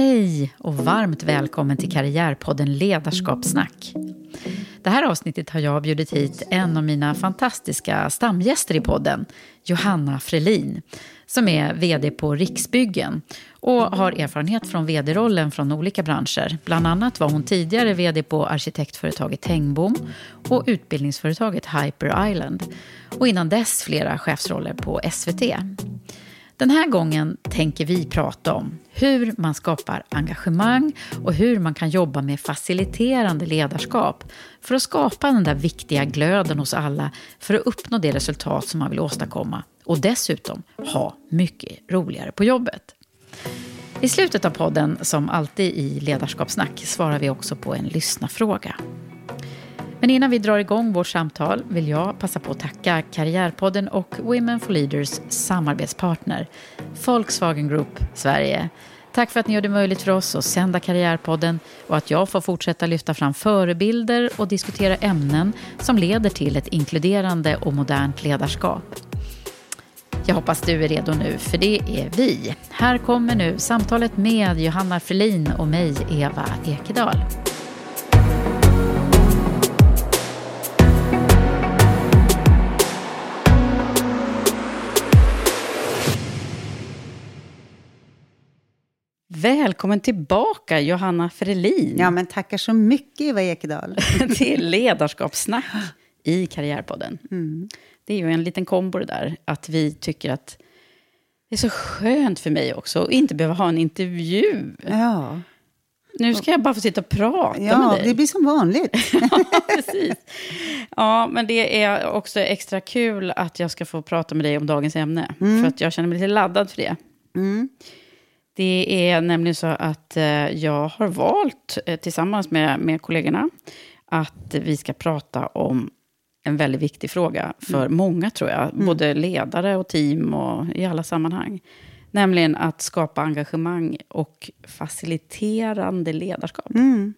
Hej och varmt välkommen till Karriärpodden Ledarskapssnack. Det här avsnittet har jag bjudit hit en av mina fantastiska stamgäster i podden, Johanna Frelin, som är vd på Riksbyggen och har erfarenhet från vd-rollen från olika branscher. Bland annat var hon tidigare vd på arkitektföretaget Tengbom och utbildningsföretaget Hyper Island och innan dess flera chefsroller på SVT. Den här gången tänker vi prata om hur man skapar engagemang och hur man kan jobba med faciliterande ledarskap för att skapa den där viktiga glöden hos alla för att uppnå det resultat som man vill åstadkomma och dessutom ha mycket roligare på jobbet. I slutet av podden, som alltid i Ledarskapssnack, svarar vi också på en lyssnarfråga. Men innan vi drar igång vårt samtal vill jag passa på att tacka Karriärpodden och Women for Leaders samarbetspartner Volkswagen Group Sverige. Tack för att ni gör det möjligt för oss att sända Karriärpodden och att jag får fortsätta lyfta fram förebilder och diskutera ämnen som leder till ett inkluderande och modernt ledarskap. Jag hoppas du är redo nu, för det är vi. Här kommer nu samtalet med Johanna Frelin och mig, Eva Ekedal. Välkommen tillbaka, Johanna Frelin. Ja, men tackar så mycket, Eva Ekedal. till Ledarskapssnack i Karriärpodden. Mm. Det är ju en liten kombo det där, att vi tycker att det är så skönt för mig också att inte behöva ha en intervju. Ja. Nu ska jag bara få sitta och prata ja, med dig. Ja, det blir som vanligt. ja, precis. Ja, men det är också extra kul att jag ska få prata med dig om dagens ämne. Mm. För att jag känner mig lite laddad för det. Mm. Det är nämligen så att eh, jag har valt, eh, tillsammans med, med kollegorna, att vi ska prata om en väldigt viktig fråga för mm. många, tror jag. Mm. Både ledare och team och i alla sammanhang. Nämligen att skapa engagemang och faciliterande ledarskap. Mm.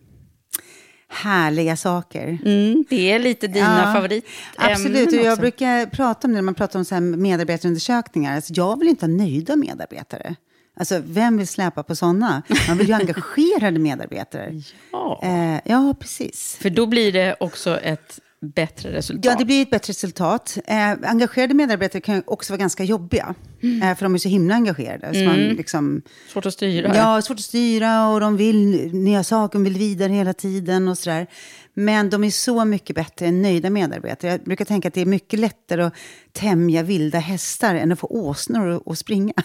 Härliga saker. Mm, det är lite dina ja, favoritämnen Absolut, och jag också. brukar prata om det när man pratar om så medarbetarundersökningar. Alltså, jag vill inte ha nöjda medarbetare. Alltså, vem vill släpa på sådana? Man vill ju engagerade medarbetare. Ja. Eh, ja, precis. För då blir det också ett bättre resultat. Ja, det blir ett bättre resultat. Eh, engagerade medarbetare kan också vara ganska jobbiga. Mm. Eh, för de är så himla engagerade. Mm. Så man liksom, svårt att styra. Ja, svårt att styra och de vill nya saker, de vill vidare hela tiden och sådär. Men de är så mycket bättre än nöjda medarbetare. Jag brukar tänka att det är mycket lättare att tämja vilda hästar än att få åsnor att springa.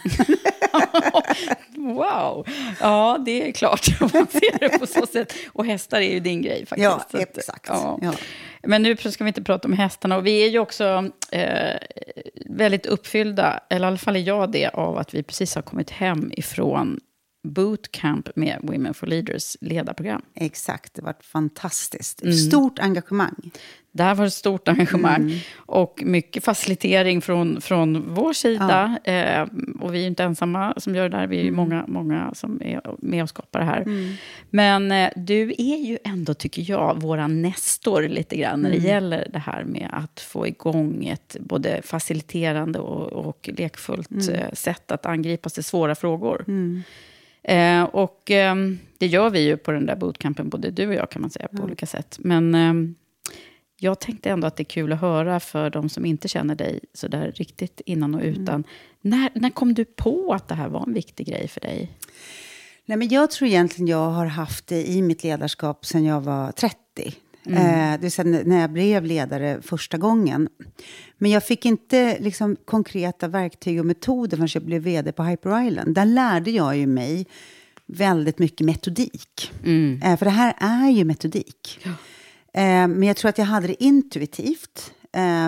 wow! Ja, det är klart om man ser det på så sätt. Och hästar är ju din grej faktiskt. Ja, exakt. ja. Ja. Men nu ska vi inte prata om hästarna. Och vi är ju också eh, väldigt uppfyllda, eller i alla fall är jag det, av att vi precis har kommit hem ifrån bootcamp med Women for Leaders ledarprogram. Exakt, det var fantastiskt. Mm. Stort engagemang. Där var det stort engagemang Mm. och mycket facilitering från, från vår sida. Eh, och vi är inte ensamma som gör det där, vi är ju många, många som är med och skapar det här. Men eh, du är ju ändå, tycker jag, våra nestor lite grann när det gäller det här med att få igång ett både faciliterande och, och lekfullt eh, sätt att angripa sig svåra frågor. Eh, och ehm, det gör vi ju på den där bootcampen, både du och jag kan man säga, på olika sätt. Men ehm, jag tänkte ändå att det är kul att höra för de som inte känner dig så där riktigt innan och utan. När, när kom du på att det här var en viktig grej för dig? Nej, men jag tror egentligen jag har haft det i mitt ledarskap sedan jag var 30. Eh, det vill säga när jag blev ledare första gången. Men jag fick inte liksom, konkreta verktyg och metoder förrän jag blev vd på Hyper Island. Där lärde jag ju mig väldigt mycket metodik. Eh, för det här är ju metodik. Eh, men jag tror att jag hade det intuitivt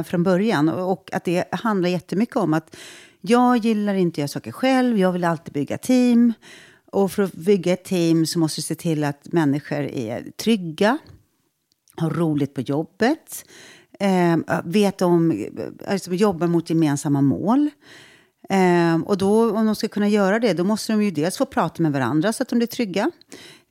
från början. Och, och att det handlar jättemycket om att jag gillar inte att göra saker själv. Jag vill alltid bygga team. Och för att bygga ett team så måste du se till att människor är trygga, har roligt på jobbet, eh, vet om, alltså jobbar mot gemensamma mål. Eh, och då, om de ska kunna göra det, då måste de ju dels få prata med varandra så att de blir trygga.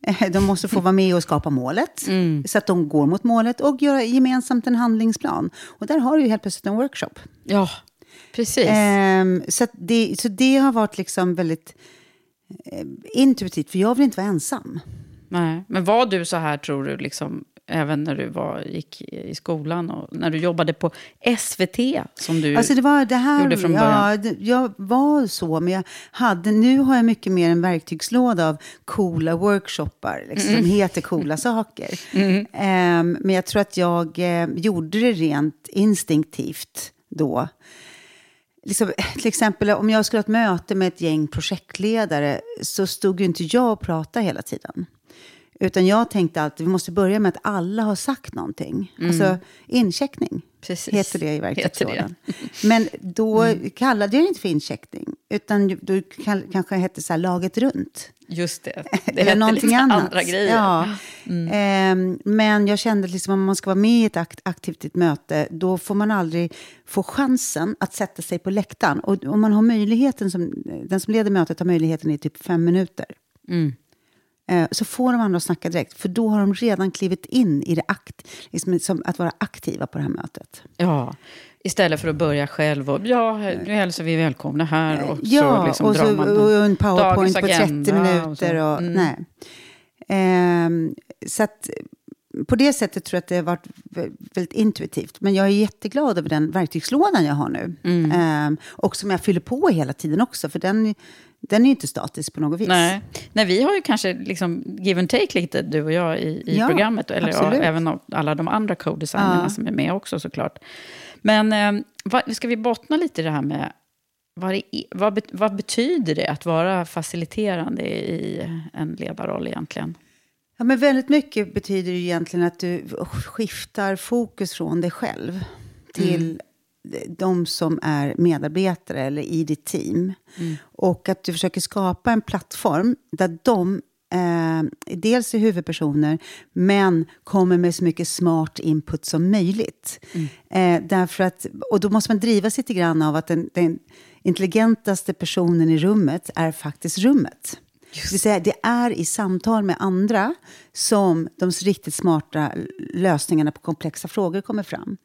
Eh, de måste få vara med och skapa målet, så att de går mot målet och göra gemensamt en handlingsplan. Och där har du ju helt plötsligt en workshop. Ja, precis. Ehm, så, det, så det har varit liksom väldigt eh, intuitivt, för jag vill inte vara ensam. Nej. Men var du så här, tror du, liksom, även när du var, gick i skolan och när du jobbade på SVT, som du Alltså det var det här, gjorde från ja, början? det- jag var så, men jag hade, nu har jag mycket mer en verktygslåda av coola workshoppar, liksom, Mm. som heter coola saker. Ehm, men jag tror att jag eh, gjorde det rent instinktivt då. Liksom, till exempel om jag skulle ha ett möte med ett gäng projektledare så stod ju inte jag och pratade hela tiden. Utan jag tänkte alltid, vi måste börja med att alla har sagt någonting. Alltså incheckning Mm. Precis. heter det i verktygslådan. Men då kallade jag det inte för incheckning. Utan då kanske det hette så här laget runt. Just det. Det Eller någonting lite annat. andra grejer. Ja. Ehm, men jag kände att liksom, om man ska vara med i ett akt, aktivt ett möte, då får man aldrig få chansen att sätta sig på läktaren. Och om man har möjligheten, som, den som leder mötet har möjligheten i typ fem minuter. Mm. Eh, Så får de andra att snacka direkt, för då har de redan klivit in i det akt, liksom, som att vara aktiva på det här mötet. Ja, istället för att börja själv och ja, nu hälsar vi välkomna här och ja, så liksom och, så, och en powerpoint på 30 agenda minuter. och. Och, Mm. nej. Ehm, så att, på det sättet tror jag att det har varit vä- väldigt intuitivt. Men jag är jätteglad över den verktygslådan jag har nu. Mm. Ehm, och som jag fyller på hela tiden också, för den, den är inte statisk på något vis. Nej. Nej, vi har ju kanske liksom give and take lite, du och jag, i, i Ja, programmet. Eller ja, även alla de andra co-designerna Ja. som är med också såklart. Men eh, vad, ska vi bottna lite i det här med vad, det, vad, vad betyder det att vara faciliterande i en ledarroll egentligen? Ja, men väldigt mycket betyder ju egentligen att du skiftar fokus från dig själv till de som är medarbetare eller i ditt team. Och att du försöker skapa en plattform där de eh, dels är huvudpersoner, men kommer med så mycket smart input som möjligt. Eh, därför att, och då måste man drivas lite grann av att den, den intelligentaste personen i rummet är faktiskt rummet. Det vill säga, det är i samtal med andra som de riktigt smarta lösningarna på komplexa frågor kommer fram.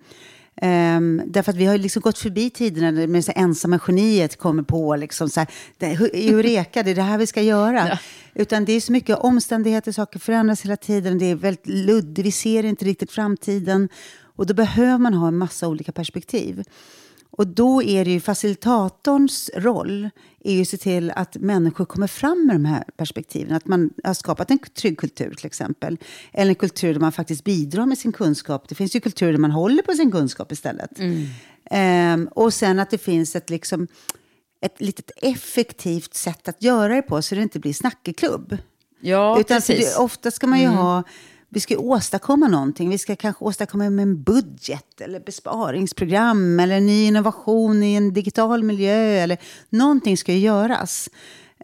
Um, därför att vi har liksom gått förbi tiderna när med så ensamma geniet kommer på liksom så här, det, eureka, det är det här vi ska göra. Utan det är så mycket omständigheter, saker förändras hela tiden, det är väldigt luddigt, vi ser inte riktigt framtiden. Och då behöver man ha en massa olika perspektiv. Och då är det ju facilitatorns roll är ju att se till att människor kommer fram med de här perspektiven. Att man har skapat en trygg kultur till exempel. Eller en kultur där man faktiskt bidrar med sin kunskap. Det finns ju kulturer där man håller på sin kunskap istället. Mm. Um, och sen att det finns ett, liksom, ett litet effektivt sätt att göra det på så det inte blir snackeklubb. Ja, Utan precis. Det, ofta ska man ju mm. ha vi ska åstadkomma någonting. Vi ska kanske åstadkomma med en budget eller besparingsprogram eller en ny innovation i en digital miljö. Eller någonting ska ju göras.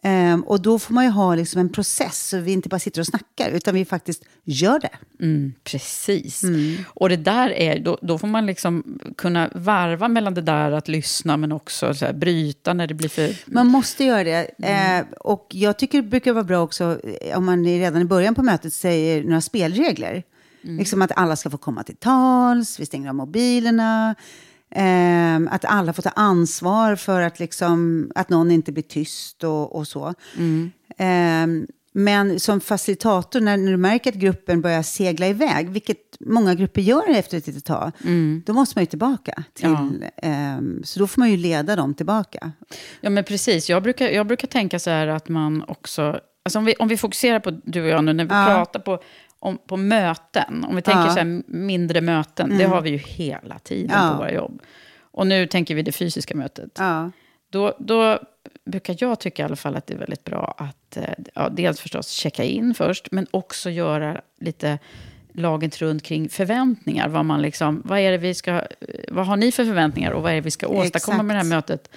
Um, och då får man ju ha liksom en process, så vi inte bara sitter och snackar, utan vi faktiskt gör det. Mm, precis. Mm. Och det där är, då, då, får man liksom kunna varva mellan det där att lyssna, men också så här, bryta när det blir för... Man måste göra det. Mm. Uh, och jag tycker det brukar vara bra också, eh, om man redan i början på mötet säger några spelregler. Mm. Liksom att alla ska få komma till tals, vi stänger av mobilerna. Eh, att alla får ta ansvar för att, liksom, att någon inte blir tyst och, och så. Mm. Eh, men som facilitator, när, när, du märker att gruppen börjar segla iväg, vilket många grupper gör efter ett litet tag, mm. då måste man ju tillbaka. Till, ja. eh, så då får man ju leda dem tillbaka. Ja, men precis. Jag brukar, jag brukar tänka så här att man också... Alltså om, vi, om vi fokuserar på du och jag nu, när vi ja. pratar på om, på möten, om vi tänker ja. så här, mindre möten, mm. det har vi ju hela tiden ja. på våra jobb. Och nu tänker vi det fysiska mötet. Ja. Då, då brukar jag tycka i alla fall att det är väldigt bra att eh, ja, dels förstås checka in först, men också göra lite laget runt kring förväntningar. Vad, man liksom, vad, är det vi ska, vad har ni för förväntningar och vad är det vi ska åstadkomma Exakt. med det här mötet?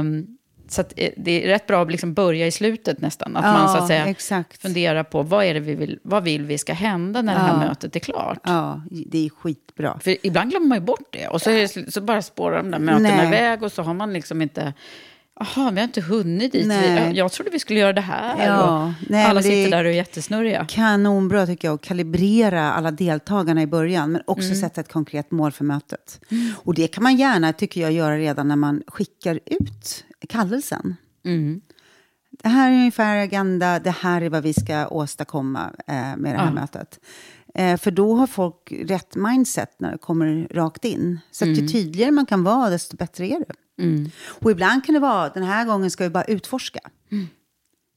Um, så eh, det är rätt bra att liksom börja i slutet nästan. Att ja, man så att säga exakt. funderar på vad är det vi vill, vad vill vi ska hända när ja. det här mötet är klart. Ja, det är skitbra. För ibland glömmer man ju bort det. Och så, det, så bara spårar de där mötena Nej. iväg och så har man liksom inte... Jaha, vi har inte hunnit dit. Nej. Jag trodde vi skulle göra det här. Ja, nej, alla sitter där och är jättesnurriga. Kanonbra tycker jag att kalibrera alla deltagarna i början. Men också mm. sätta ett konkret mål för mötet. Mm. Och det kan man gärna, tycker jag, göra redan när man skickar ut kallelsen. Mm. Det här är ungefär agenda, det här är vad vi ska åstadkomma eh, med det här ja. mötet. Eh, för då har folk rätt mindset när det kommer rakt in. Så mm. ju tydligare man kan vara, desto bättre är det. Mm. Och ibland kan det vara, den här gången ska vi bara utforska. Mm.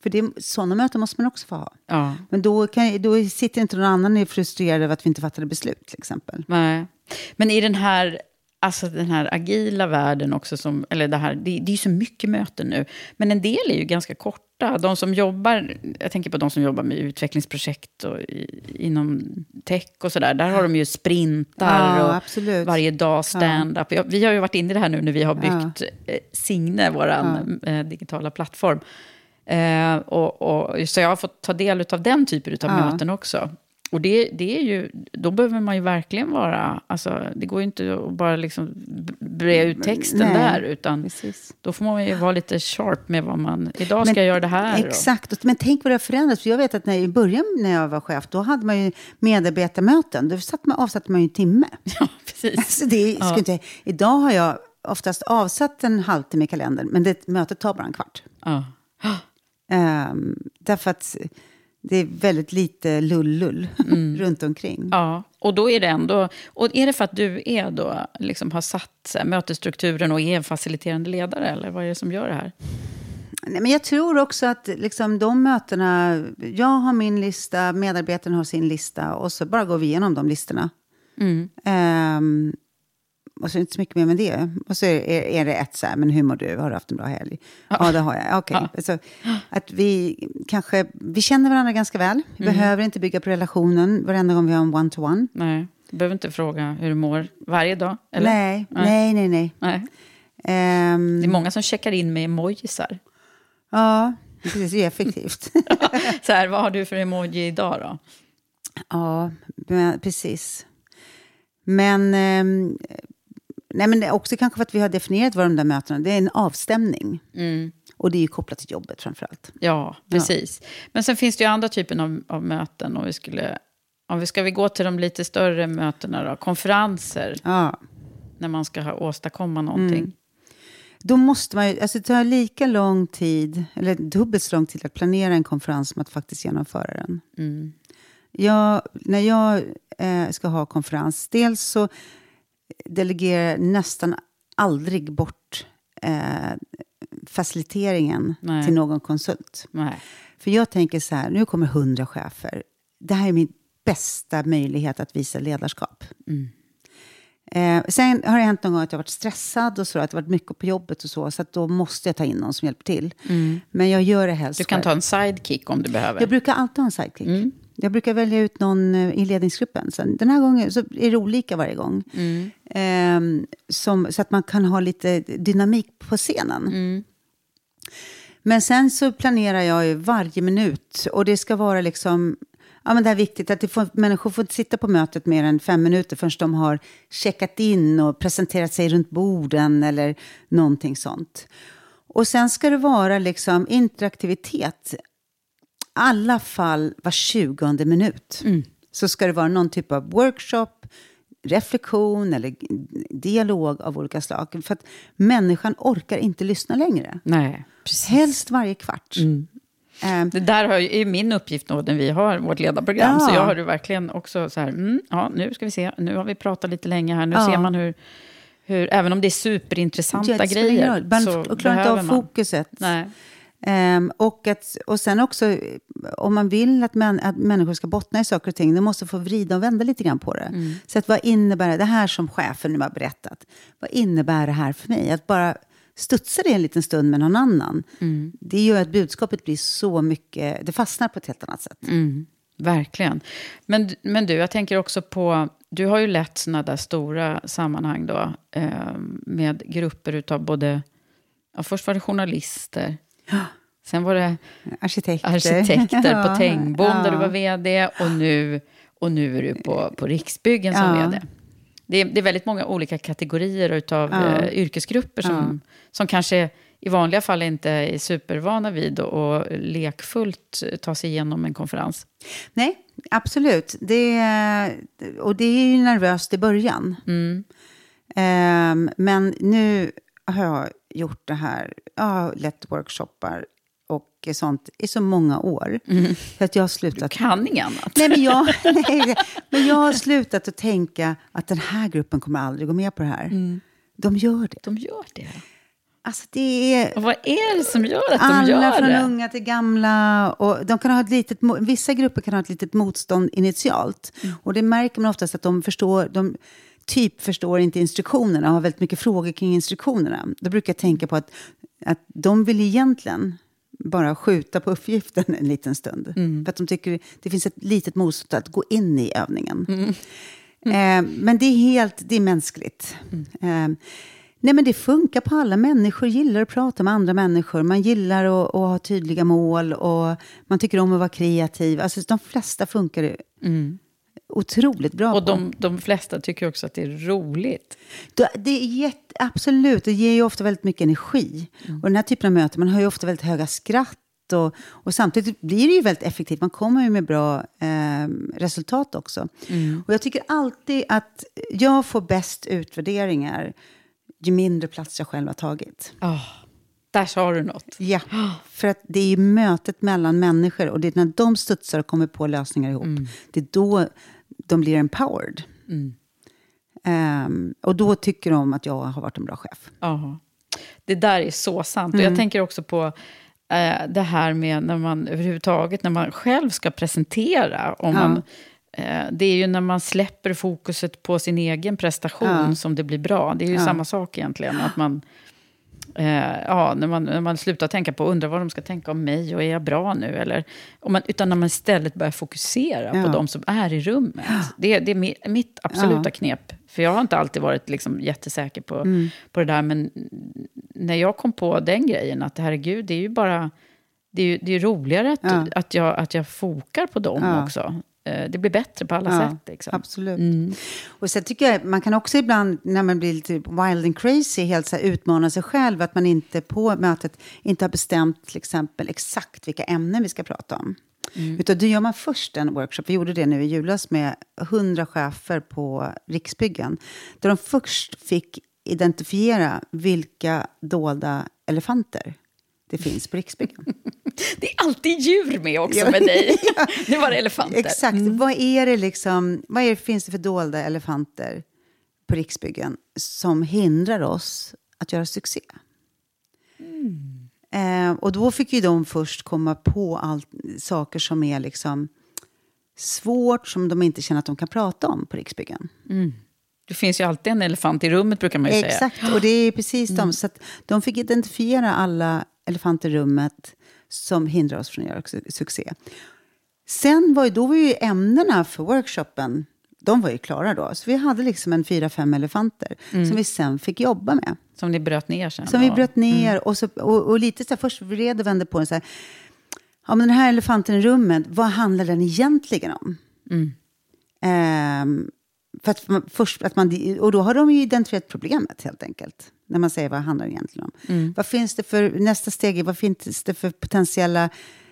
För det, sådana möten måste man också få ha. Ja. Men då, kan, då sitter inte någon annan och är frustrerad över att vi inte fattade beslut, till exempel. Nej. Men i den här Alltså den här agila världen också, som, eller det här, det, det är ju så mycket möten nu. Men en del är ju ganska korta. De som jobbar, jag tänker på de som jobbar med utvecklingsprojekt och i, inom tech och sådär. Där har de ju sprintar ja, och absolut. varje dag stand-up. Ja. Vi har ju varit inne i det här nu när vi har byggt ja. Eh, Signe, vår eh, digitala plattform. Eh, och, och, så jag har fått ta del av den typen av möten också. Och det, det är ju, då behöver man ju verkligen vara, alltså, det går ju inte att bara liksom bre ut texten Nej, där, utan precis. då får man ju vara lite sharp med vad man, idag ska men, jag göra det här. Exakt, och, men tänk vad det har förändrats. För jag vet att när, i början när jag var chef, då hade man ju medarbetarmöten, då satt man, avsatte man ju en timme. Ja, precis. Alltså det, ja. Inte, idag har jag oftast avsatt en halvtimme i kalendern, men det, mötet tar bara en kvart. Ja. Um, därför att det är väldigt lite lullull mm. runt omkring. Ja, och då är det ändå... Och är det för att du är då, liksom har satt här, mötesstrukturen och är en faciliterande ledare? Eller vad är det som gör det här? Nej, men jag tror också att liksom, de mötena... Jag har min lista, medarbetarna har sin lista och så bara går vi igenom de listorna. Mm. Um, och så är det inte så mycket mer med det. Och så är, är det ett så här, men hur mår du? Har du haft en bra helg? Ja, ja det har jag. Okej. Okay. Ja. Att vi kanske, vi känner varandra ganska väl. Vi mm. behöver inte bygga på relationen varenda gång vi har en one-to-one. Nej, du behöver inte fråga hur du mår varje dag. Eller? Nej, nej, nej. nej. nej. Um, det är många som checkar in med emojisar. Ja, precis. Det är effektivt. så här, vad har du för emoji idag då? Ja, precis. Men eh, Nej, men också kanske för att vi har definierat vad de där mötena Det är en avstämning. Mm. Och det är ju kopplat till jobbet framför allt. Ja, precis. Ja. Men sen finns det ju andra typer av, av möten. Om vi, skulle, om vi ska vi gå till de lite större mötena, då, konferenser. Ja. När man ska ha, åstadkomma någonting. Mm. Då måste man ju, alltså det tar lika lång tid, eller dubbelt så lång tid att planera en konferens som att faktiskt genomföra den. Mm. Jag, när jag eh, ska ha konferens, dels så delegerar nästan aldrig bort eh, faciliteringen Nej. till någon konsult. Nej. För jag tänker så här, nu kommer hundra chefer. Det här är min bästa möjlighet att visa ledarskap. Eh, sen har det hänt någon gång att jag varit stressad och så, att det varit mycket på jobbet och så, så då måste jag ta in någon som hjälper till. Men jag gör det helst Du kan själv. ta en sidekick om du behöver. Jag brukar alltid ha en sidekick. Jag brukar välja ut någon eh, i ledningsgruppen. Så den här gången så är det olika varje gång. Ehm, som, så att man kan ha lite dynamik på scenen. Men sen så planerar jag ju varje minut. Och det ska vara liksom... Ja, men det är viktigt att får, människor får inte sitta på mötet mer än fem minuter förrän de har checkat in och presenterat sig runt borden eller någonting sånt. Och sen ska det vara liksom interaktivitet alla fall var tjugonde minut. Så ska det vara någon typ av workshop, reflektion eller dialog av olika slag. För att människan orkar inte lyssna längre. Nej, precis. Helst varje kvart. Ehm, Det där är min uppgift då, när vi har vårt ledarprogram. Ja. Så jag har ju verkligen också så här, mm, ja, nu ska vi se, nu har vi pratat lite länge här, nu Ja. ser man hur, hur, även om det är superintressanta ja, det grejer. Man så och klarar inte av man. fokuset. Nej. Ehm, och, att, och sen också, om man vill att, män, att människor ska bottna i saker och ting, då måste få vrida och vända lite grann på det. Så att vad innebär det, det här som chefen nu har berättat, vad innebär det här för mig? Att bara studsa det en liten stund med någon annan, det gör att budskapet blir så mycket, det fastnar på ett helt annat sätt. Mm, verkligen. Men, men du, jag tänker också på, du har ju lett sådana där stora sammanhang då, eh, med grupper utav både, ja, först var det journalister, sen var det Arkitekter. arkitekter Ja, på Tengbom ja. där du var vd och nu, och nu är du på, på Riksbyggen som Ja. vd. Det är, det är väldigt många olika kategorier av Ja. yrkesgrupper som, som kanske i vanliga fall inte är supervana vid och lekfullt ta sig igenom en konferens. Nej, absolut. Det, och det är ju nervöst i början. Ehm, men nu har jag gjort det här. Jag har lett workshoppar och sånt i så många år. Så att jag har Du slutat... kan inget annat. Nej, men jag, nej, men jag har slutat att tänka att den här gruppen kommer aldrig gå med på det här. De gör det. De gör det. Alltså det är... Och vad är det som gör att de Alla gör från det? unga till gamla. Och de kan ha ett litet, vissa grupper kan ha ett litet motstånd initialt. Mm. Och det märker man oftast att de förstår, de typ förstår inte instruktionerna och har väldigt mycket frågor kring instruktionerna. Då brukar jag tänka på att, att de vill egentligen bara skjuta på uppgiften en liten stund. Mm. För att de tycker det finns ett litet motstånd att gå in i övningen. Mm. Eh, men det är helt det är mänskligt. Eh, nej, men det funkar på alla. Människor gillar att prata med andra människor. Man gillar att, att ha tydliga mål och man tycker om att vara kreativ. Alltså, de flesta funkar det otroligt bra Mm. Och de, de flesta tycker också att det är roligt. Det är jätte, absolut, det ger ju ofta väldigt mycket energi. Och den här typen av möten, man har ju ofta väldigt höga skratt. Och, och samtidigt blir det ju väldigt effektivt. Man kommer ju med bra eh, resultat också. Och jag tycker alltid att jag får bäst utvärderingar ju mindre plats jag själv har tagit. Oh, där sa du något. Ja, för att det är ju mötet mellan människor och det är när de studsar och kommer på lösningar ihop. Det är då de blir empowered. Ehm, och då tycker de att jag har varit en bra chef. Ja. Det där är så sant. Mm. Och jag tänker också på eh, det här med när man överhuvudtaget, när man själv ska presentera. Om Ja. man, eh, det är ju när man släpper fokuset på sin egen prestation Ja. som det blir bra. Det är ju Ja. samma sak egentligen. Att man, eh, ja, när, man, när man slutar tänka på, undrar vad de ska tänka om mig och är jag bra nu? Eller, om man, utan när man istället börjar fokusera Ja. på de som är i rummet. Det, det är mi- mitt absoluta Ja. knep. För jag har inte alltid varit liksom jättesäker på, Mm. på det där. Men när jag kom på den grejen, att herregud, det är ju bara... Det är ju det är roligare att, Ja. att, jag, att jag fokar på dem Ja. också. Eh, Det blir bättre på alla Ja, sätt. Liksom. Absolut. Och sen tycker jag, man kan också ibland, när man blir lite wild and crazy, helt så här, utmana sig själv. Att man inte på mötet inte har bestämt till exempel exakt vilka ämnen vi ska prata om. Utan då gör man först en workshop, vi gjorde det nu i julas med 100 chefer på Riksbyggen. Där de först fick identifiera vilka dolda elefanter det finns på Riksbyggen. Det är alltid djur med också med dig. Nu var det elefanter. Exakt. Vad är det liksom, vad är det, finns det för dolda elefanter på Riksbyggen som hindrar oss att göra succé. Eh, och då fick ju de först komma på allt, saker som är liksom svårt, som de inte känner att de kan prata om på Riksbyggen. Det finns ju alltid en elefant i rummet brukar man ju säga. Exakt, och det är precis de. Så att de fick identifiera alla elefanter i rummet som hindrar oss från att göra su- succé. Sen var ju, då var ju ämnena för workshopen, de var ju klara då. Så vi hade liksom en fyra, fem elefanter som vi sen fick jobba med. Som ni bröt ner sen. Som vi och- bröt ner och, så, och, och lite så här, först vred och vände på den så här. Ja, men den här elefanten i rummet, vad handlar den egentligen om? Ehm, för att man, först, att man, och då har de ju identifierat problemet helt enkelt. När man säger vad det handlar egentligen om. Vad finns det för, nästa steg är vad finns det för potentiella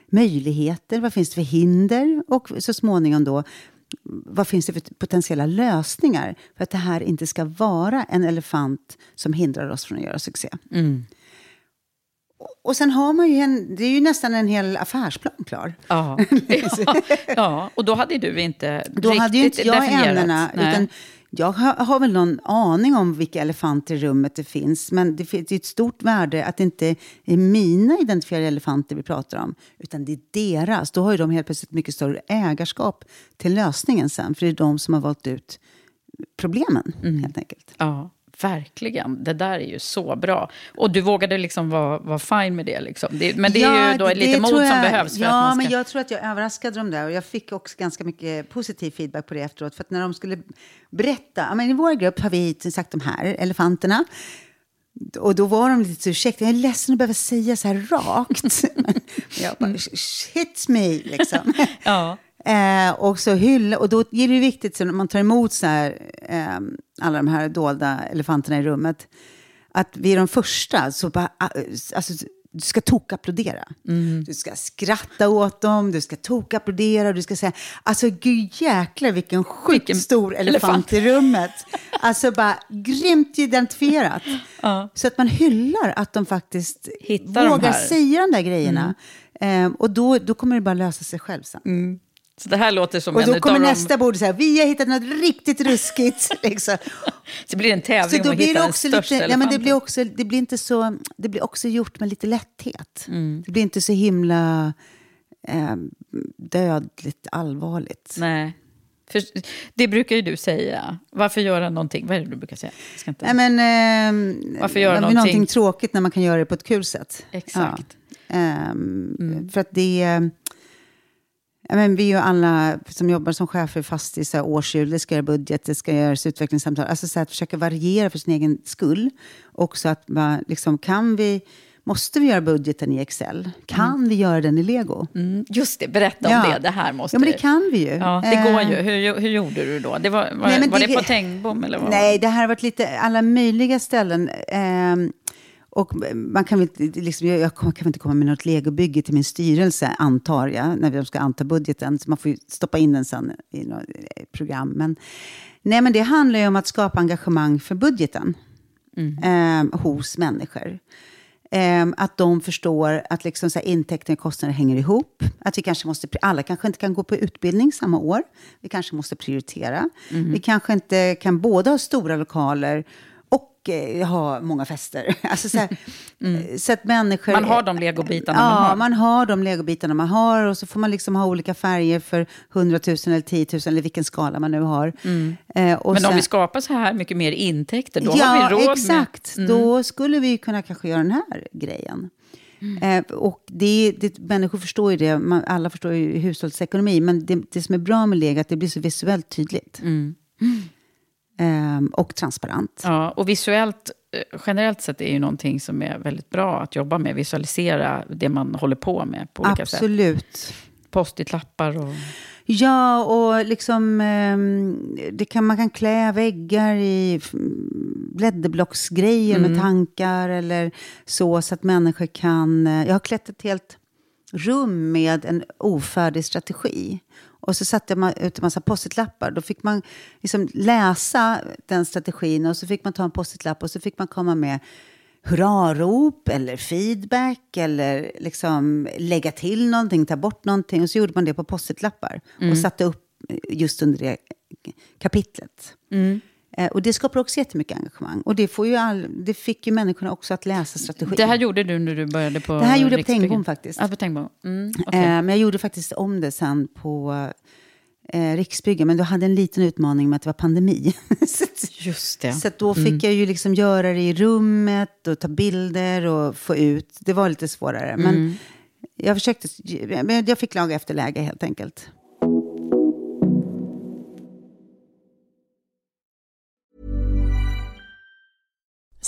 möjligheter? Vad finns det för hinder? Och så småningom då, vad finns det för potentiella lösningar? För att det här inte ska vara en elefant som hindrar oss från att göra succé. Och sen har man ju en, det är ju nästan en hel affärsplan klar. Ja. ja. ja, och då hade du inte Då hade ju inte jag definierat. ämnena, Nej. utan jag har, har väl någon aning om vilka elefanter i rummet det finns. Men det finns det är ett stort värde att det inte är mina identifierade elefanter vi pratar om, utan det är deras. Då har ju de helt plötsligt mycket större ägarskap till lösningen sen, för det är de som har valt ut problemen, Mm. helt enkelt. Ja, verkligen. Det där är ju så bra. Och du vågade liksom vara, vara fine med det. Liksom. det men det är ju då det- lite mod tror som jag- behövs för ja, att man ska... men jag tror att jag överraskade dem där. Och jag fick också ganska mycket positiv feedback på det efteråt. För att när de skulle berätta, ja, men i vår grupp har vi sagt de här elefanterna. Och då var de lite ursäkta, jag är ledsen att behöva säga så här rakt. Jag bara, hit me, liksom. Ja. Eh, och så hylla, och då är det viktigt så när man tar emot så här, eh, alla de här dolda elefanterna i rummet, att vi är de första, så bara, ah, alltså, du ska tokapplådera. Du ska skratta åt dem, du ska tokapplådera, du ska säga, alltså gud jäklar vilken sjukt stor elefant, elefant. i rummet. Alltså bara grymt identifierat. Så att man hyllar att de faktiskt Hittar de vågar här. säga de där grejerna. Eh, och då, då kommer det bara lösa sig själv sen. Så det här låter som Och då kommer nästa bord och säger vi har hittat något riktigt ruskigt. liksom. Så blir det en Så tävling om att blir hitta den också största lite, ja, men det elefanten. blir också, det blir inte så, det blir också gjort med lite lätthet. Mm. Det blir inte så himla eh, dödligt allvarligt. Nej. För det brukar ju du säga. Varför göra någonting? Vad är det du brukar säga? Nej, men, eh, Varför göra någonting- någonting tråkigt när man kan göra det på ett kul sätt. Exakt. Ja. Ehm, För att det... Men vi är ju alla som jobbar som chefer fast i så här årsdjur, det ska göra budget, det ska göras utvecklingssamtal. Alltså så att försöka variera för sin egen skull. Också att man, liksom, kan vi, måste vi göra budgeten i Excel? Kan vi göra den i Lego? Mm, just det, berätta om Ja. det. Det här måste Ja, men det kan vi ju. Ja, det går Eh, ju. Hur, hur gjorde du då? Det var var, Nej, var det, det- på Tengbom? Eller vad? Nej, det här har varit lite alla möjliga ställen. Och man kan väl, inte- liksom, jag jag kan väl inte komma med något legobygge till min styrelse, antar jag, när de ska anta budgeten. Så man får ju stoppa in den sen i något eh, program. Men, nej, men det handlar ju om att skapa engagemang för budgeten ehm, hos människor. Ehm, att de förstår att liksom, så här, intäkter och kostnader hänger ihop. Att vi kanske måste, alla kanske inte kan gå på utbildning samma år. Vi kanske måste prioritera. Vi kanske inte kan både ha stora lokaler och eh, ha många fester. Alltså, så, här, eh, så att människor... Man har de legobitarna ja, man har. man har de legobitarna man har. Och så får man liksom ha olika färger för 100 000 eller 10 000 eller vilken skala man nu har. Eh, Mm. Men om sen- vi skapar så här mycket mer intäkter, då har vi råd exakt. med... Mm. Då skulle vi kunna kanske göra den här grejen. Eh, och det, det, människor förstår ju det, man, alla förstår ju hushållsekonomi, men det, det som är bra med Lego är att det blir så visuellt tydligt. Eh, och transparent. Ja, och visuellt, eh, generellt sett är ju någonting som är väldigt bra att jobba med. Visualisera det man håller på med på olika sätt. Absolut. Post-it-lappar och... Ja, och liksom, ehm, det kan, man kan klä väggar i blädderblocksgrejer med tankar eller så, så att människor kan... eh, Jag har klätt ett helt rum med en ofärdig strategi. Och så satte man ut en massa post-it-lappar. Då fick man liksom läsa den strategin och så fick man ta en post-it-lapp och så fick man komma med hurrarop eller feedback eller liksom lägga till någonting, ta bort någonting. Och så gjorde man det på post-it-lappar och satte upp just under det kapitlet. Eh, och det skapar också jättemycket engagemang. Och det, får ju all, det fick ju människorna också att läsa strategin. Det här gjorde du när du började på Det här gjorde jag på? Tengbom faktiskt. Ja, på Tengbom. Mm, okej. Eh, men jag gjorde faktiskt om det sen på eh, Riksbyggen. Men då hade en liten utmaning med att det var pandemi. så Just det. så då fick jag ju liksom göra det i rummet och ta bilder och få ut. Det var lite svårare. Men jag försökte, jag fick laga efter läge helt enkelt.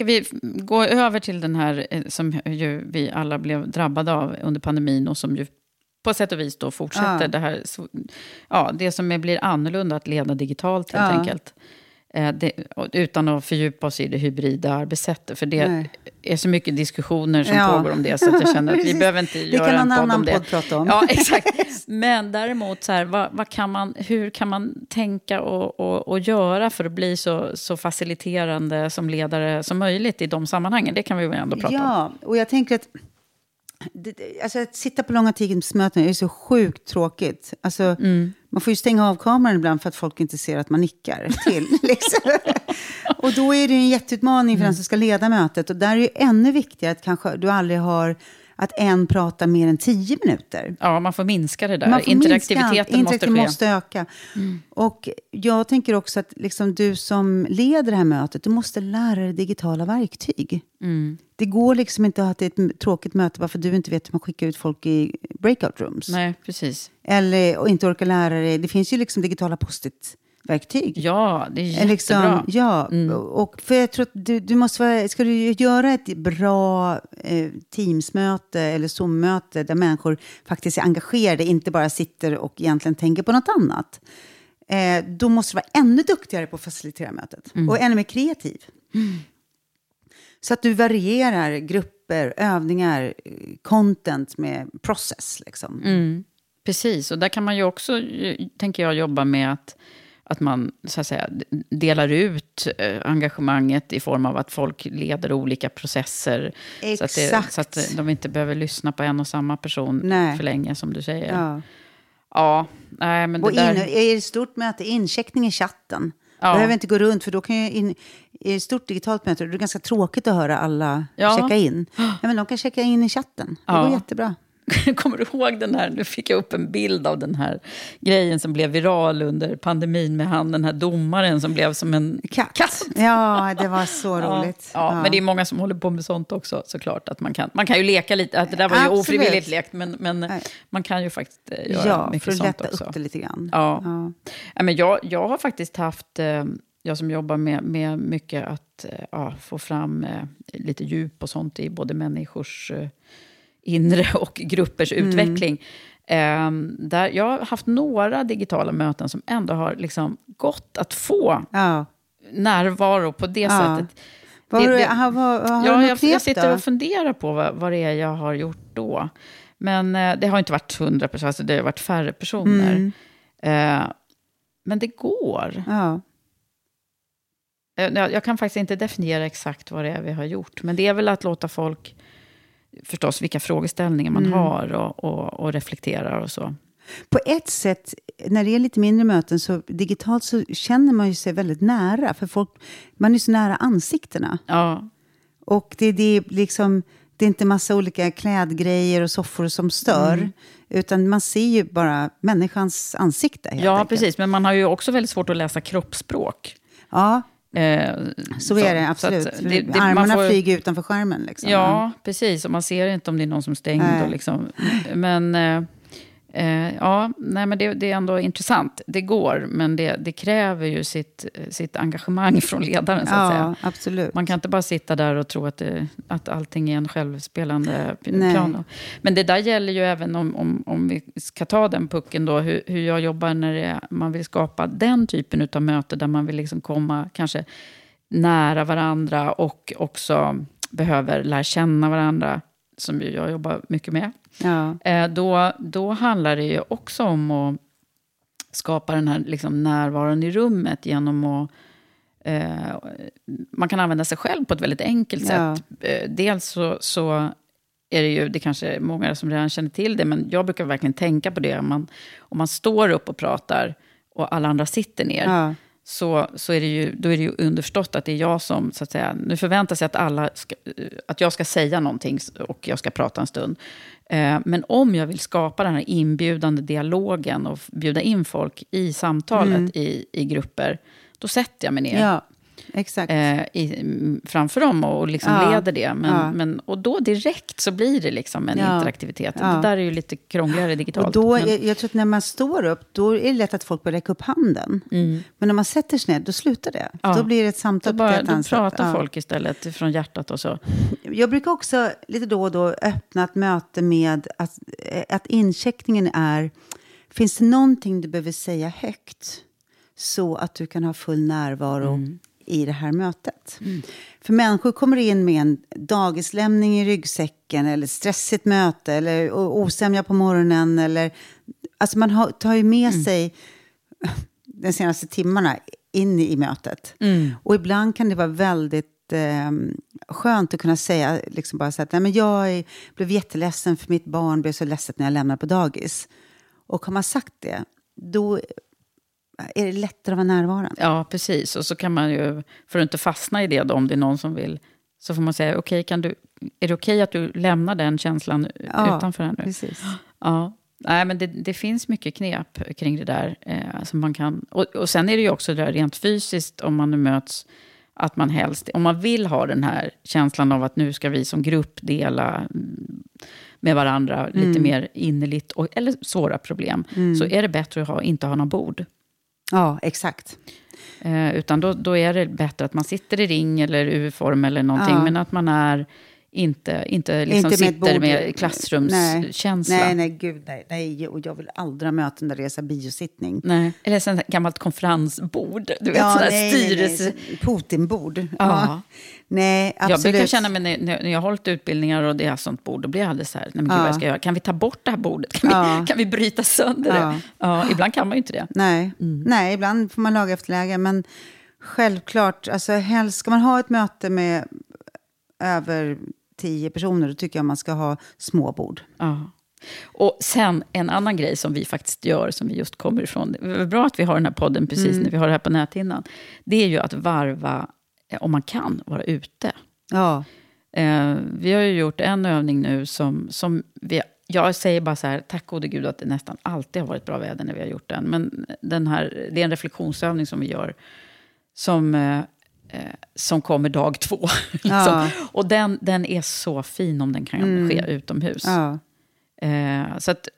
Ska vi gå över till den här eh, som ju vi alla blev drabbade av under pandemin och som ju på sätt och vis då fortsätter Ja. det här, ja, det som blir annorlunda att leda digitalt helt Ja. enkelt. Eh, det, utan att fördjupa oss i det hybrida arbetssättet. För det Nej. är så mycket diskussioner som Ja. pågår om det. Så att jag känner att vi behöver inte Det göra kan en någon podd annan om det. podd prata om. Ja, exakt. Men däremot, så här, vad, vad kan man, hur kan man tänka och, och, och göra för att bli så, så faciliterande som ledare som möjligt i de sammanhangen? Det kan vi väl ändå prata om. Ja, och jag tänker att... Det, alltså att sitta på långa teamsmöten är så sjukt tråkigt. Alltså, Mm. Man får ju stänga av kameran ibland för att folk inte ser att man nickar till. liksom. och då är det en jätteutmaning för den som ska leda mötet. Och där är det ännu viktigare att kanske du aldrig har att en pratar mer än tio minuter. Ja, man får minska det där. Interaktiviteten minska, måste interaktiviteten ske. måste öka. Och jag tänker också att liksom du som leder det här mötet, du måste lära dig digitala verktyg. Det går liksom inte att ha ett tråkigt möte bara för att du inte vet hur man skickar ut folk i breakout rooms. Nej, precis. Eller och inte orkar lära dig. Det finns ju liksom digitala post-it-verktyg. Ja, det är Eh, jättebra. Liksom, ja, och för jag tror att du, du måste vara, ska du göra ett bra eh, Teamsmöte eller Zoom-möte där människor faktiskt är engagerade, inte bara sitter och egentligen tänker på något annat. Eh, då måste du vara ännu duktigare på att facilitera mötet och ännu mer kreativ. Så att du varierar grupper, övningar, content med process. Liksom. Precis, och där kan man ju också, eh, tänker jag, jobba med att att man så att säga, delar ut eh, engagemanget i form av att folk leder olika processer. Så att, det, så att de inte behöver lyssna på en och samma person Nej. för länge, som du säger. Ja. Ja, nej men det Och där... in, är det stort möte, incheckning i chatten. Ja. Behöver inte gå runt, för då kan ju in, i ett stort digitalt möte, det är ganska tråkigt att höra alla Ja. checka in. Ja, men de kan checka in i chatten. Det Ja. går jättebra. Kommer du ihåg den här, nu fick jag upp en bild av den här grejen som blev viral under pandemin med han, den här domaren som blev som en Katt. Ja, det var så roligt. Ja, ja, men det är många som håller på med sånt också såklart. Att man, kan, man kan ju leka lite, att det där var ju Absolut. ofrivilligt lekt, men, men Nej. man kan ju faktiskt eh, göra Ja, mycket för att sånt lätta också. upp det lite grann. Ja. Ja. Ja, men jag, jag har faktiskt haft, eh, jag som jobbar med, med mycket att eh, ja, få fram eh, lite djup och sånt i både människors eh, inre och gruppers Mm. utveckling. Eh, där jag har haft några digitala möten som ändå har liksom gått att få Ja. närvaro på det Ja. sättet. Vad Det- du, det- aha, vad har Ja, du jag, jag sitter då? och funderar på vad, vad det är jag har gjort då. Men eh, det har inte varit hundra personer, alltså det har varit färre personer. Mm. Eh, men det går. Ja. Eh, Jag, jag kan faktiskt inte definiera exakt vad det är vi har gjort. Men det är väl att låta folk, förstås vilka frågeställningar man Mm. har och, och, och reflekterar och så. På ett sätt, när det är lite mindre möten, så digitalt så känner man ju sig väldigt nära. För folk, man är så nära ansiktena. Ja, Och det, det, är liksom, det är inte massa olika klädgrejer och soffor som stör. Mm. Utan man ser ju bara människans ansikte. Ja enkelt. precis. Men man har ju också väldigt svårt att läsa kroppsspråk. Ja, Eh, så, är det absolut. att det- det- Armarna får- flyger utanför skärmen. Liksom. Ja, precis. Och man ser inte om det är någon som är stängd. Och liksom. Men, eh, eh, ja, nej, men det, det är ändå intressant. Det går, men det, det kräver ju sitt, sitt engagemang från ledaren. Så att ja säga. absolut. Man kan inte bara sitta där och tro att, det, att allting är en självspelande Nej. piano. Men det där gäller ju även om, om, om vi ska ta den pucken då, hur, hur jag jobbar när är, man vill skapa den typen av möte där man vill liksom komma kanske nära varandra och också behöver lära känna varandra, som jag jobbar mycket med. Ja. Eh, då, då handlar det ju också om att skapa den här liksom närvaron i rummet genom att eh, man kan använda sig själv på ett väldigt enkelt Ja. sätt. Eh, dels så, så är det ju, det kanske är många som redan känner till det, men jag brukar verkligen tänka på det. Om man, om man står upp och pratar och alla andra sitter ner, Ja. Så, så är det ju, då är det ju underförstått att det är jag som, så att säga, nu förväntar sig att alla ska, att jag ska säga någonting och jag ska prata en stund. Eh, Men om jag vill skapa den här inbjudande dialogen och bjuda in folk i samtalet i, i grupper, då sätter jag mig ner. Ja, exakt. eh, i, framför dem och liksom Ja. leder det. Men, Ja. men, och då direkt så blir det liksom en Ja. interaktivitet. Det där är ju lite krångligare digitalt. Och då, men, är- jag tror att när man står upp, då är det lätt att folk börjar räcka upp handen. Men när man sätter sig ner, då slutar det. Mm. Då blir det ett då, samtal på bara, ett då annat sätt. pratar folk istället från hjärtat och så. Jag brukar också lite då och då öppna ett möte med att, eh, att incheckningen är, finns det någonting du behöver säga högt så att du kan ha full närvaro Mm. I det här mötet? För människor kommer in med en dagislämning i ryggsäcken eller stressigt möte eller osämja på morgonen. Eller, alltså man tar ju med Mm. sig de senaste timmarna in i mötet. Mm. Och ibland kan det vara väldigt eh, skönt att kunna säga liksom bara så att Nej, men jag är, blev jätteledsen för mitt barn blev så ledset när jag lämnade på dagis. Och har man sagt det, då är det lättare att vara närvarande. Ja, precis. Och så kan man ju, för att inte fastna i det då, om det är någon som vill, så får man säga, okej, kan du, är det okej att du lämnar den känslan Ja, utanför här nu? Precis. Ja. Nej, men det, det finns mycket knep kring det där. Eh, som man kan, och, och sen är det ju också det där rent fysiskt, om man nu möts, att man helst, om man vill ha den här känslan av att nu ska vi som grupp dela mm, med varandra lite mer innerligt, och, eller svåra problem, så är det bättre att ha, inte ha någon bord. Ja, exakt. Eh, utan då, då är det bättre att man sitter i ring eller U-form eller någonting, Ja. men att man är inte, inte, liksom Inte med sitter med klassrumskänsla. Nej, nej, nej, gud nej, nej. Och jag vill aldrig ha möten där det är så biosittning. Nej. Eller ett gammalt konferensbord. Du vet, Ja, sådär nej, nej, styrelse... nej. Putinbord. Ja. Nej, Jag absolut. brukar känna mig när, när jag har hållit utbildningar och det är sånt bord, då blir jag alldeles så här, nej men gud Ja. vad jag ska göra? Kan vi ta bort det här bordet? Kan, Ja. vi, kan vi bryta sönder Ja. det? Ja, ibland kan man ju inte det. Nej. Mm. nej, ibland får man laga efter läge. Men självklart, alltså, helst ska man ha ett möte med över tio personer, då tycker jag man ska ha små bord. Ja. Och sen en annan grej som vi faktiskt gör, som vi just kommer ifrån. Det är bra att vi har den här podden precis Mm. när vi har det här på näthinnan. Det är ju att varva, eh, om man kan, vara ute. Ja, Eh, vi har ju gjort en övning nu som, som vi, jag säger bara så här, tack gode gud att det nästan alltid har varit bra väder när vi har gjort den. Men den här, det är en reflektionsövning som vi gör, som, eh, eh, som kommer dag två. liksom. Och den, den är så fin om den kan ske utomhus. Eh, så att,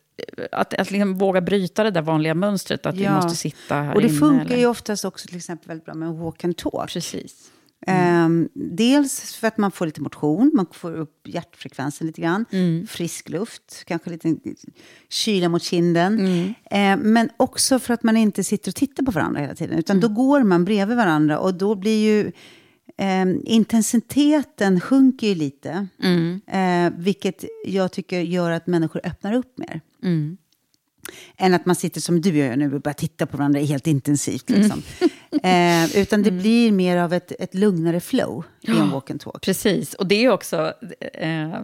att, att liksom våga bryta det där vanliga mönstret, att vi måste sitta här Och det inne. funkar eller- ju oftast också till exempel väldigt bra med en walk and talk. Precis. Ehm, dels för att man får lite motion, man får upp hjärtfrekvensen lite grann. Mm. Frisk luft, kanske lite kyla mot kinden. Mm. Ehm, men också för att man inte sitter och tittar på varandra hela tiden. Utan då går man bredvid varandra och då blir ju ehm, intensiteten sjunker ju lite. Mm. Eh, vilket jag tycker gör att människor öppnar upp mer. Mm. Än att man sitter som du gör nu och bara tittar på varandra helt intensivt. Mm. Liksom. eh, utan det blir mer av ett, ett lugnare flow i en walk and talk. Precis, och det är också... Eh,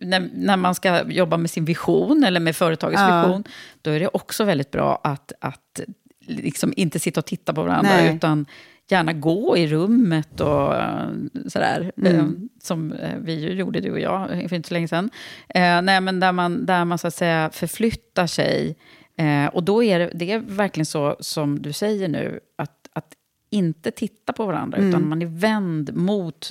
när, när man ska jobba med sin vision eller med företagets Ja. vision, då är det också väldigt bra att, att liksom inte sitta och titta på varandra, Nej. utan gärna gå i rummet och eh, sådär. Mm. Eh, som eh, vi ju gjorde, du och jag, för inte så länge sedan. Eh, nej, men där man, där man så att säga förflyttar sig. Eh, och då är det, det är verkligen så som du säger nu, att, att inte titta på varandra, Mm. utan man är vänd mot...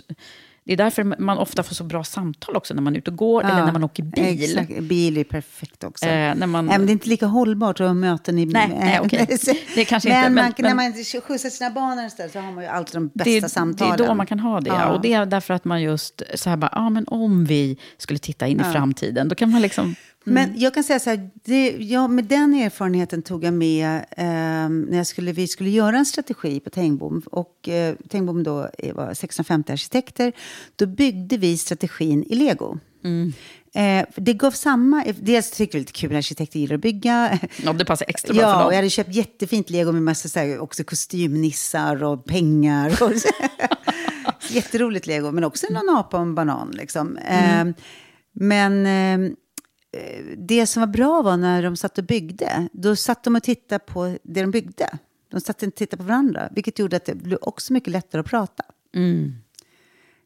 Det är därför man ofta får så bra samtal också när man är ute och går, eller Ja, när man åker bil. Exakt. Bil är perfekt också. Eh, när man, Nej, men det är inte lika hållbart att ha möten i... Nej, nej, okej. Det kanske men inte, men- man, men- när man skjutsar sina barn istället så har man ju alltid de bästa det, samtalen. Det är då man kan ha det. Ja. Och det är därför att man just så här bara, ja men om vi skulle titta in i framtiden, då kan man liksom... Men jag kan säga så här, det, ja, med den erfarenheten tog jag med eh, när jag skulle, vi skulle göra en strategi på Tengbom. Och eh, Tengbom då var 650 arkitekter. Då byggde vi strategin i lego. Eh, det gav samma, dels tycker jag det är lite kul, arkitekter gillar att bygga. Ja, det passar extra bra Ja, för dem. jag hade köpt jättefint lego med massa så här, också kostymnissar och pengar. Och Jätteroligt lego, men också någon apa och en banan. Liksom. Mm. Eh, men eh, det som var bra var när de satt och byggde. Då satt de och tittade på det de byggde. De satt och tittade på varandra, vilket gjorde att det blev också mycket lättare att prata. Mm.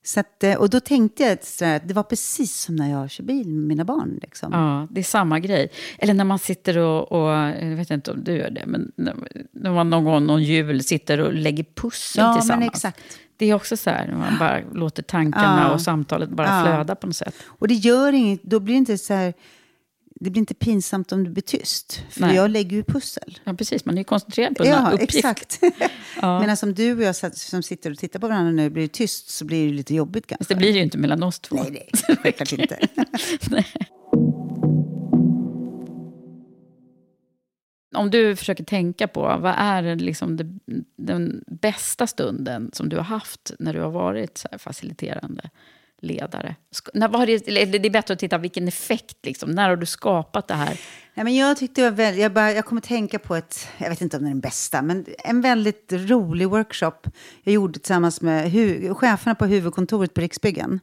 Så att, eh, och då tänkte jag att det var precis som när jag kör bil med mina barn. Liksom. Ja, det är samma grej. Eller när man sitter och, och jag vet inte om du gör det, men när, man någon gång, någon jul, sitter och lägger pussel Ja, tillsammans. men exakt. Det är också så här, man bara låter tankarna Ja. och samtalet bara Ja. flöda på något sätt. Och det gör inget, då blir det inte så här, det blir inte pinsamt om du blir tyst. För Nej. jag lägger ju pussel. Ja, precis. Man är ju koncentrerad på en Ja, uppgift. exakt. Medan som du och jag som sitter och tittar på varandra nu blir det tyst så blir det lite jobbigt kanske. Fast det blir det ju inte mellan oss två. Nej, nej, självklart inte. Om du försöker tänka på, vad är liksom det, den bästa stunden som du har haft när du har varit så här faciliterande ledare? När, vad har det, det är bättre att titta vilken effekt, liksom, när har du skapat det här? Nej, men jag tyckte var väldigt, jag, bara, jag kommer tänka på ett, jag vet inte om det är den bästa, men en väldigt rolig workshop jag gjorde tillsammans med hu, cheferna på huvudkontoret på Riksbyggen.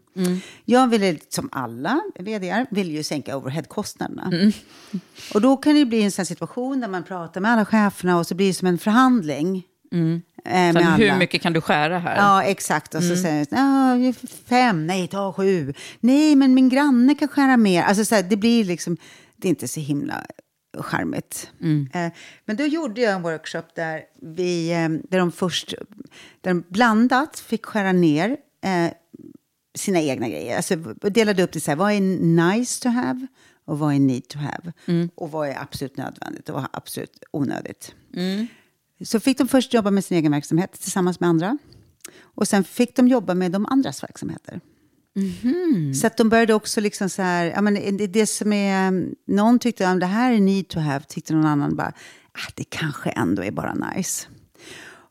Jag ville, som alla vd vill ju sänka overheadkostnaderna. Och då kan det bli en sån situation där man pratar med alla cheferna och så blir det som en förhandling. Eh, med Sen, alla. hur mycket kan du skära här? Ja, exakt. Och så säger jag, ja, fem, nej, ta sju. Nej, men min granne kan skära mer. Alltså, så här, det blir liksom, det är inte så himla charmigt. Eh, men då gjorde jag en workshop där, vi, eh, där de först, där de blandat fick skära ner eh, sina egna grejer. Alltså delade upp det så här, vad är nice to have och vad är need to have? Och vad är absolut nödvändigt och vad är absolut onödigt? Så fick de först jobba med sin egen verksamhet tillsammans med andra. Och sen fick de jobba med de andras verksamheter. Så att de började också liksom så här, ja, men det, det som är, någon tyckte att det här är need to have, tyckte någon annan bara, ah, det kanske ändå är bara nice.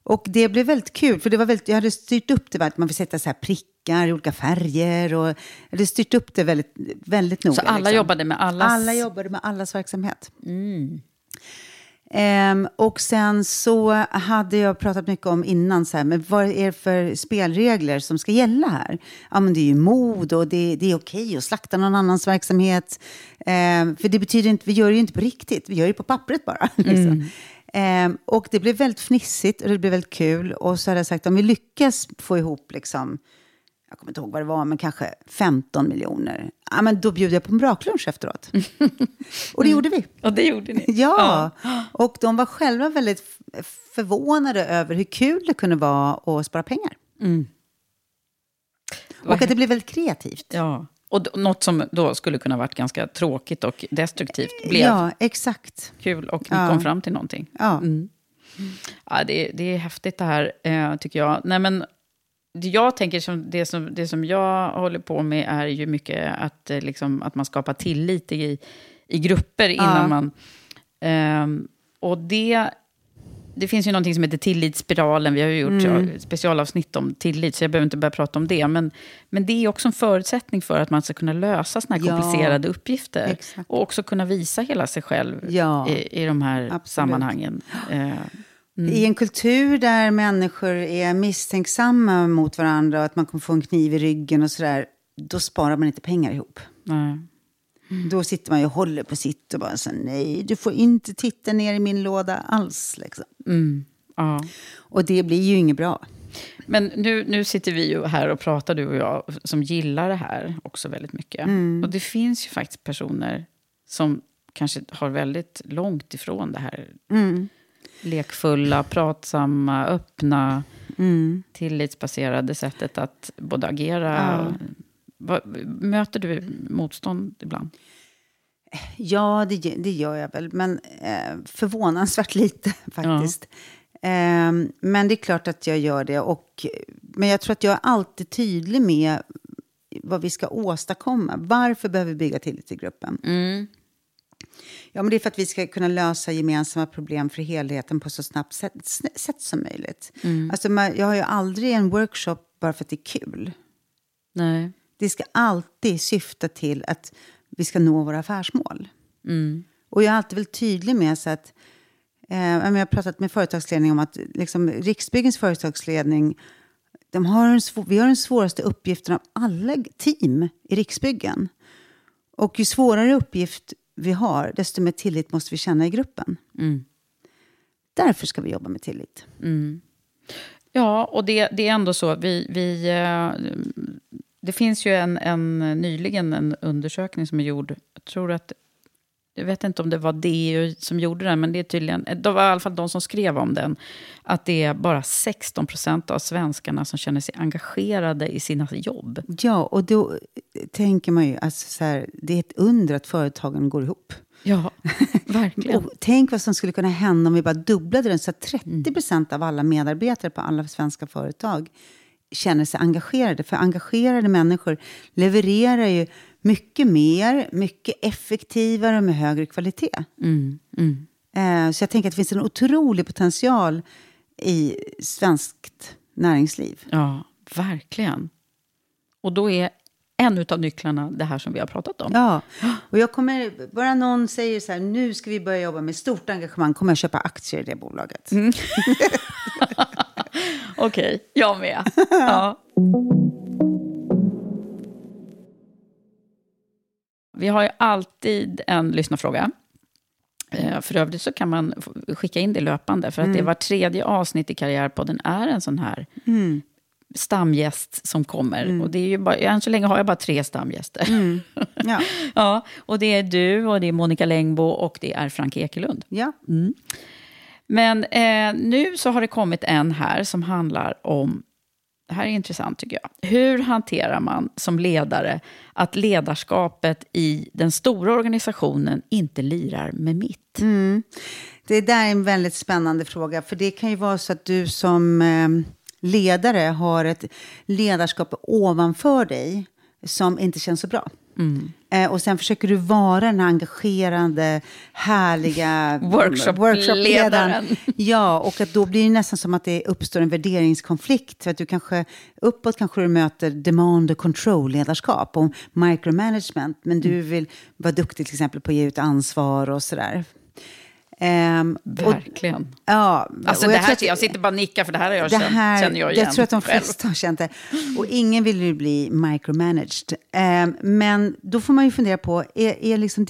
Och det blev väldigt kul, för det var väldigt, jag hade styrt upp det, att man fick sätta så här prickar i olika färger. Och jag hade styrt upp det väldigt, väldigt noga. Så alla liksom. jobbade med allas... Alla jobbade med allas verksamhet. Ehm, och sen så hade jag pratat mycket om innan, så här, men vad är det för spelregler som ska gälla här? Ja, men det är ju mod och det, det är okej att slakta någon annans verksamhet. Ehm, för det betyder inte, vi gör det ju inte på riktigt, vi gör det på pappret bara. Liksom. Ehm, och det blev väldigt fnissigt och det blev väldigt kul. Och så hade jag sagt, om vi lyckas få ihop liksom, jag kommer inte ihåg vad det var, men kanske 15 miljoner. Ja, men då bjuder jag på en braklunch efteråt. och det gjorde vi. Och det gjorde ni. Ja, och de var själva väldigt förvånade över hur kul det kunde vara att spara pengar. Och att det blev väldigt kreativt. Ja. Och något som då skulle kunna varit ganska tråkigt och destruktivt blev Ja, exakt. kul och ni Ja. kom fram till någonting. Ja. Ja, det, det är häftigt det här, eh, tycker jag. Nej, men jag tänker som det, som det som jag håller på med är ju mycket att, eh, liksom, att man skapar tillit i, i grupper innan man... ehm, och det, det finns ju någonting som heter tillitsspiralen. Vi har ju gjort Mm. specialavsnitt om tillit, så jag behöver inte börja prata om det. Men, men det är också en förutsättning för att man ska kunna lösa såna här Ja, komplicerade uppgifter. exakt. Och också kunna visa hela sig själv Ja, i, i de här absolut. sammanhangen. Eh, I en kultur där människor är misstänksamma mot varandra och att man kommer få en kniv i ryggen och sådär, då sparar man inte pengar ihop. nej. Då sitter man ju och håller på sitt och bara så nej, du får inte titta ner i min låda alls. Liksom. Ja. Och det blir ju inget bra. Men nu, nu sitter vi ju här och pratar, du och jag, som gillar det här också väldigt mycket. Och det finns ju faktiskt personer som kanske har väldigt långt ifrån det här lekfulla, pratsamma, öppna, tillitsbaserade sättet att både agera... Vad- Möter du motstånd ibland? Ja, det, det gör jag väl, men eh, förvånansvärt lite faktiskt. Eh, men det är klart att jag gör det. Och, men jag tror att jag är alltid tydlig med vad vi ska åstadkomma. Varför behöver vi bygga tillit i gruppen? Ja, men det är för att vi ska kunna lösa gemensamma problem för helheten på så snabbt sätt, sätt som möjligt. Alltså, man, jag har ju aldrig en workshop bara för att det är kul. Nej. Det ska alltid syfta till att vi ska nå våra affärsmål. Och jag är alltid väldigt tydlig med så att eh, jag har pratat med företagsledning om att liksom, Riksbyggens företagsledning de har en vi har den svåraste uppgiften av alla team i Riksbyggen. Och ju svårare uppgift vi har, desto mer tillit måste vi känna i gruppen. Därför ska vi jobba med tillit. Ja, och det, det är ändå så. Vi, vi, eh, det finns ju en, en, nyligen en undersökning som är gjord. Jag tror att, jag vet inte om det var DU som gjorde den, men det är tydligen, det var i alla fall de som skrev om den, att det är bara 16 procent av svenskarna som känner sig engagerade i sina jobb. Ja, och då tänker man ju att så här, det är ett under att företagen går ihop. Ja, verkligen. Och tänk vad som skulle kunna hända om vi bara dubblade den så att 30 procent av alla medarbetare på alla svenska företag känner sig engagerade. För engagerade människor levererar ju mycket mer, mycket effektivare och med högre kvalitet. Eh, Så jag tänker att det finns en otrolig potential i svenskt näringsliv. Ja, verkligen. Och då är en av nycklarna det här som vi har pratat om. Ja, och jag kommer, bara någon säger så här, nu ska vi börja jobba med stort engagemang, kommer jag köpa aktier i det bolaget. Okej, jag med. Ja. Vi har ju alltid en lyssnarfråga. Eh, För övrigt så kan man skicka in det löpande. För att det är var tredje avsnitt i Karriärpodden är en sån här stamgäst som kommer. Och det är ju bara, än så länge har jag bara tre stamgäster. Ja, ja, och det är du, och det är Monica Längbo och det är Frank Ekelund. ja. Men eh, nu så har det kommit en här som handlar om, det här är intressant tycker jag. Hur hanterar man som ledare att ledarskapet i den stora organisationen inte lirar med mitt? Det där är en väldigt spännande fråga, för det kan ju vara så att du som eh, ledare har ett ledarskap ovanför dig som inte känns så bra. Mm. Eh, och sen försöker du vara den här engagerande, härliga Workshopledaren. Ja, och att då blir det nästan som att det uppstår en värderingskonflikt. För att du kanske, uppåt kanske du möter demand och control-ledarskap och micromanagement. Men du Mm. vill vara duktig till exempel på att ge ut ansvar och sådär. Och- Verkligen. Ja, Alltså och det tror här, att- jag sitter bara och nickar för det här har jag det känt, här, känner jag igen jag tror att de flesta har känt det. Och ingen vill ju bli micromanaged. Ehm, men då får man ju fundera på, är, är liksom,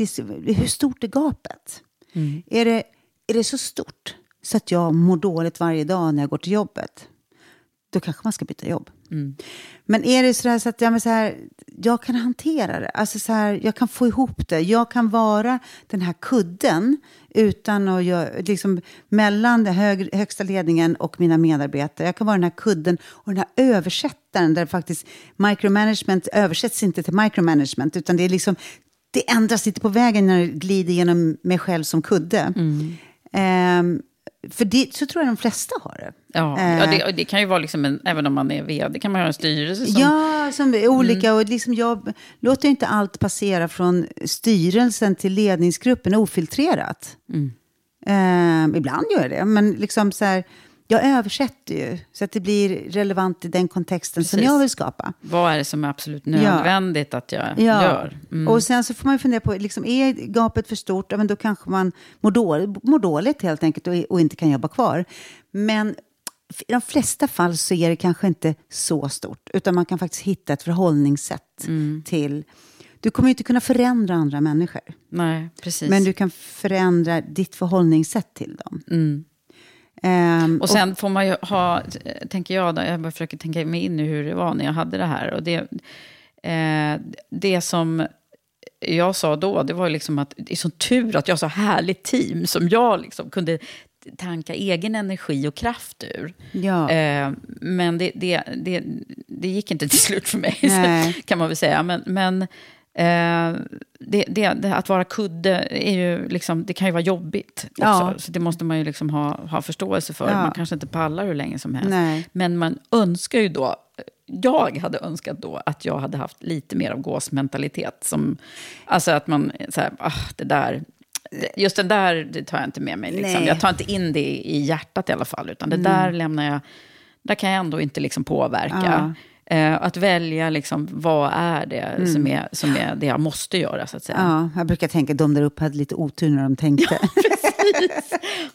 hur stort är gapet? Mm. Är, det, är det så stort så att jag mår dåligt varje dag när jag går till jobbet? Då kanske man ska byta jobb. Mm. Men är det så, så att ja, men så här, jag kan hantera det, alltså så här, jag kan få ihop det, jag kan vara den här kudden utan att göra, liksom, mellan den hög, högsta ledningen och mina medarbetare. Jag kan vara den här kudden och den här översättaren där faktiskt micromanagement översätts inte till micromanagement utan det är liksom det ändras lite på vägen när det glider genom mig själv som kudde. Ehm, för det, så tror jag de flesta har det. Ja, Eh, ja det, och det kan ju vara liksom en, även om man är vd, kan man ha en styrelse som... Ja, som är olika. Och liksom jag låter inte allt passera från styrelsen till ledningsgruppen ofiltrerat. Ehm, ibland gör jag det, men liksom så här, jag översätter ju så att det blir relevant i den kontexten som Precis. jag vill skapa. Vad är det som är absolut nödvändigt att jag Ja. gör? Mm. Och sen så får man ju fundera på, liksom, är gapet för stort, ja, men då kanske man mår dåligt, mår dåligt helt enkelt och, och inte kan jobba kvar. Men i de flesta fall så är det kanske inte så stort, utan man kan faktiskt hitta ett förhållningssätt Mm. till... Du kommer ju inte kunna förändra andra människor, Nej, precis. men du kan förändra ditt förhållningssätt till dem. Ehm, Och sen får man ju ha, tänker jag, då, jag bara försöker tänka mig in i hur det var när jag hade det här. Och det, eh, det som jag sa då, det var ju liksom att det är så tur att jag har så härligt team som jag liksom kunde tanka egen energi och kraft ur. Ja. Eh, men det, det, det, det gick inte till slut för mig, kan man väl säga. Men, men eh, det, det, det, att vara kudde är ju liksom, det kan ju vara jobbigt. Också, Ja. Så det måste man ju liksom ha, ha förståelse för. Ja. Man kanske inte pallar hur länge som helst. Nej. Men man önskar ju då, jag hade önskat då att jag hade haft lite mer av gåsmentalitet. Som, alltså att man, så här, ah, det där, just det där det tar jag inte med mig. Liksom. Jag tar inte in det i hjärtat i alla fall. Utan det där lämnar jag, där kan jag ändå inte liksom påverka. Eh, att välja, liksom, vad är det som, är, som är det jag måste göra, så att säga. Ja, jag brukar tänka att de där uppe hade lite otur när de tänkte.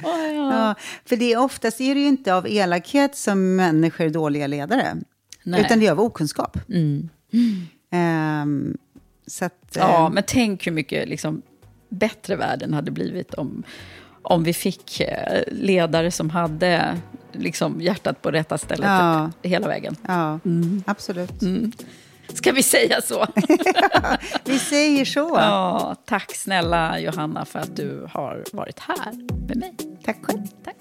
ja, för det är oftast är det ju inte av elakhet som människor är dåliga ledare. Nej. Utan det är av okunskap. Ehm, så att, Ja, ehm, men tänk hur mycket liksom, bättre världen hade blivit om, om vi fick eh, ledare som hade liksom, hjärtat på rätta stället Ja. hela vägen. ja, absolut. Ska vi säga så? Vi säger så. ja, tack snälla Johanna för att du har varit här med mig. Tack själv. Tack.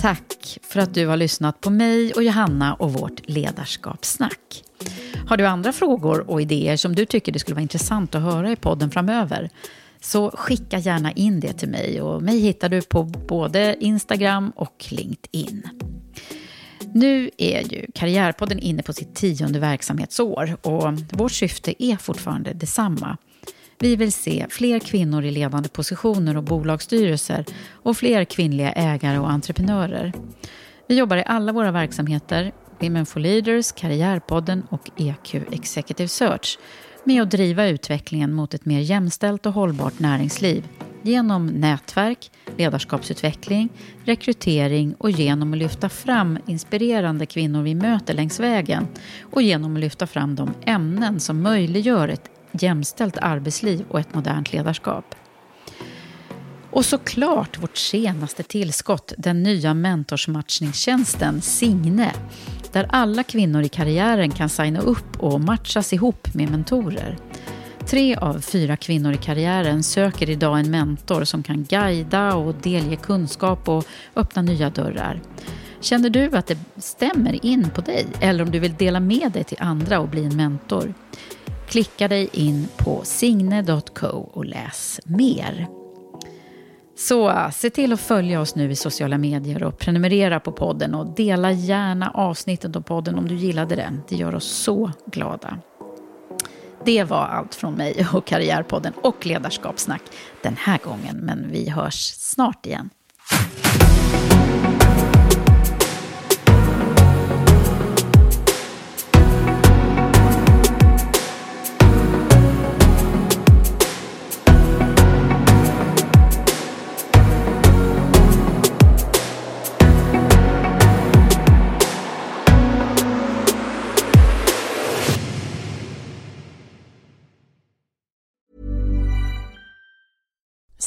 Tack för att du har lyssnat på mig och Johanna och vårt ledarskapssnack. Har du andra frågor och idéer som du tycker det skulle vara intressant att höra i podden framöver? Så skicka gärna in det till mig och mig hittar du på både Instagram och LinkedIn. Nu är ju Karriärpodden inne på sitt tionde verksamhetsår och vårt syfte är fortfarande detsamma. Vi vill se fler kvinnor i ledande positioner och bolagsstyrelser och fler kvinnliga ägare och entreprenörer. Vi jobbar i alla våra verksamheter, Women for Leaders, Karriärpodden och EQ Executive Search, med att driva utvecklingen mot ett mer jämställt och hållbart näringsliv genom nätverk, ledarskapsutveckling, rekrytering och genom att lyfta fram inspirerande kvinnor vi möter längs vägen och genom att lyfta fram de ämnen som möjliggör ett jämställt arbetsliv och ett modernt ledarskap. Och såklart vårt senaste tillskott, den nya mentorsmatchningstjänsten Signe, där alla kvinnor i karriären kan signa upp och matchas ihop med mentorer. Tre av fyra kvinnor i karriären söker idag en mentor som kan guida och delge kunskap och öppna nya dörrar. Känner du att det stämmer in på dig eller om du vill dela med dig till andra och bli en mentor? Klicka dig in på signe.co och läs mer. Så se till att följa oss nu i sociala medier och prenumerera på podden och dela gärna avsnittet av podden om du gillade den. Det gör oss så glada. Det var allt från mig och Karriärpodden och Ledarskapssnack den här gången, men vi hörs snart igen.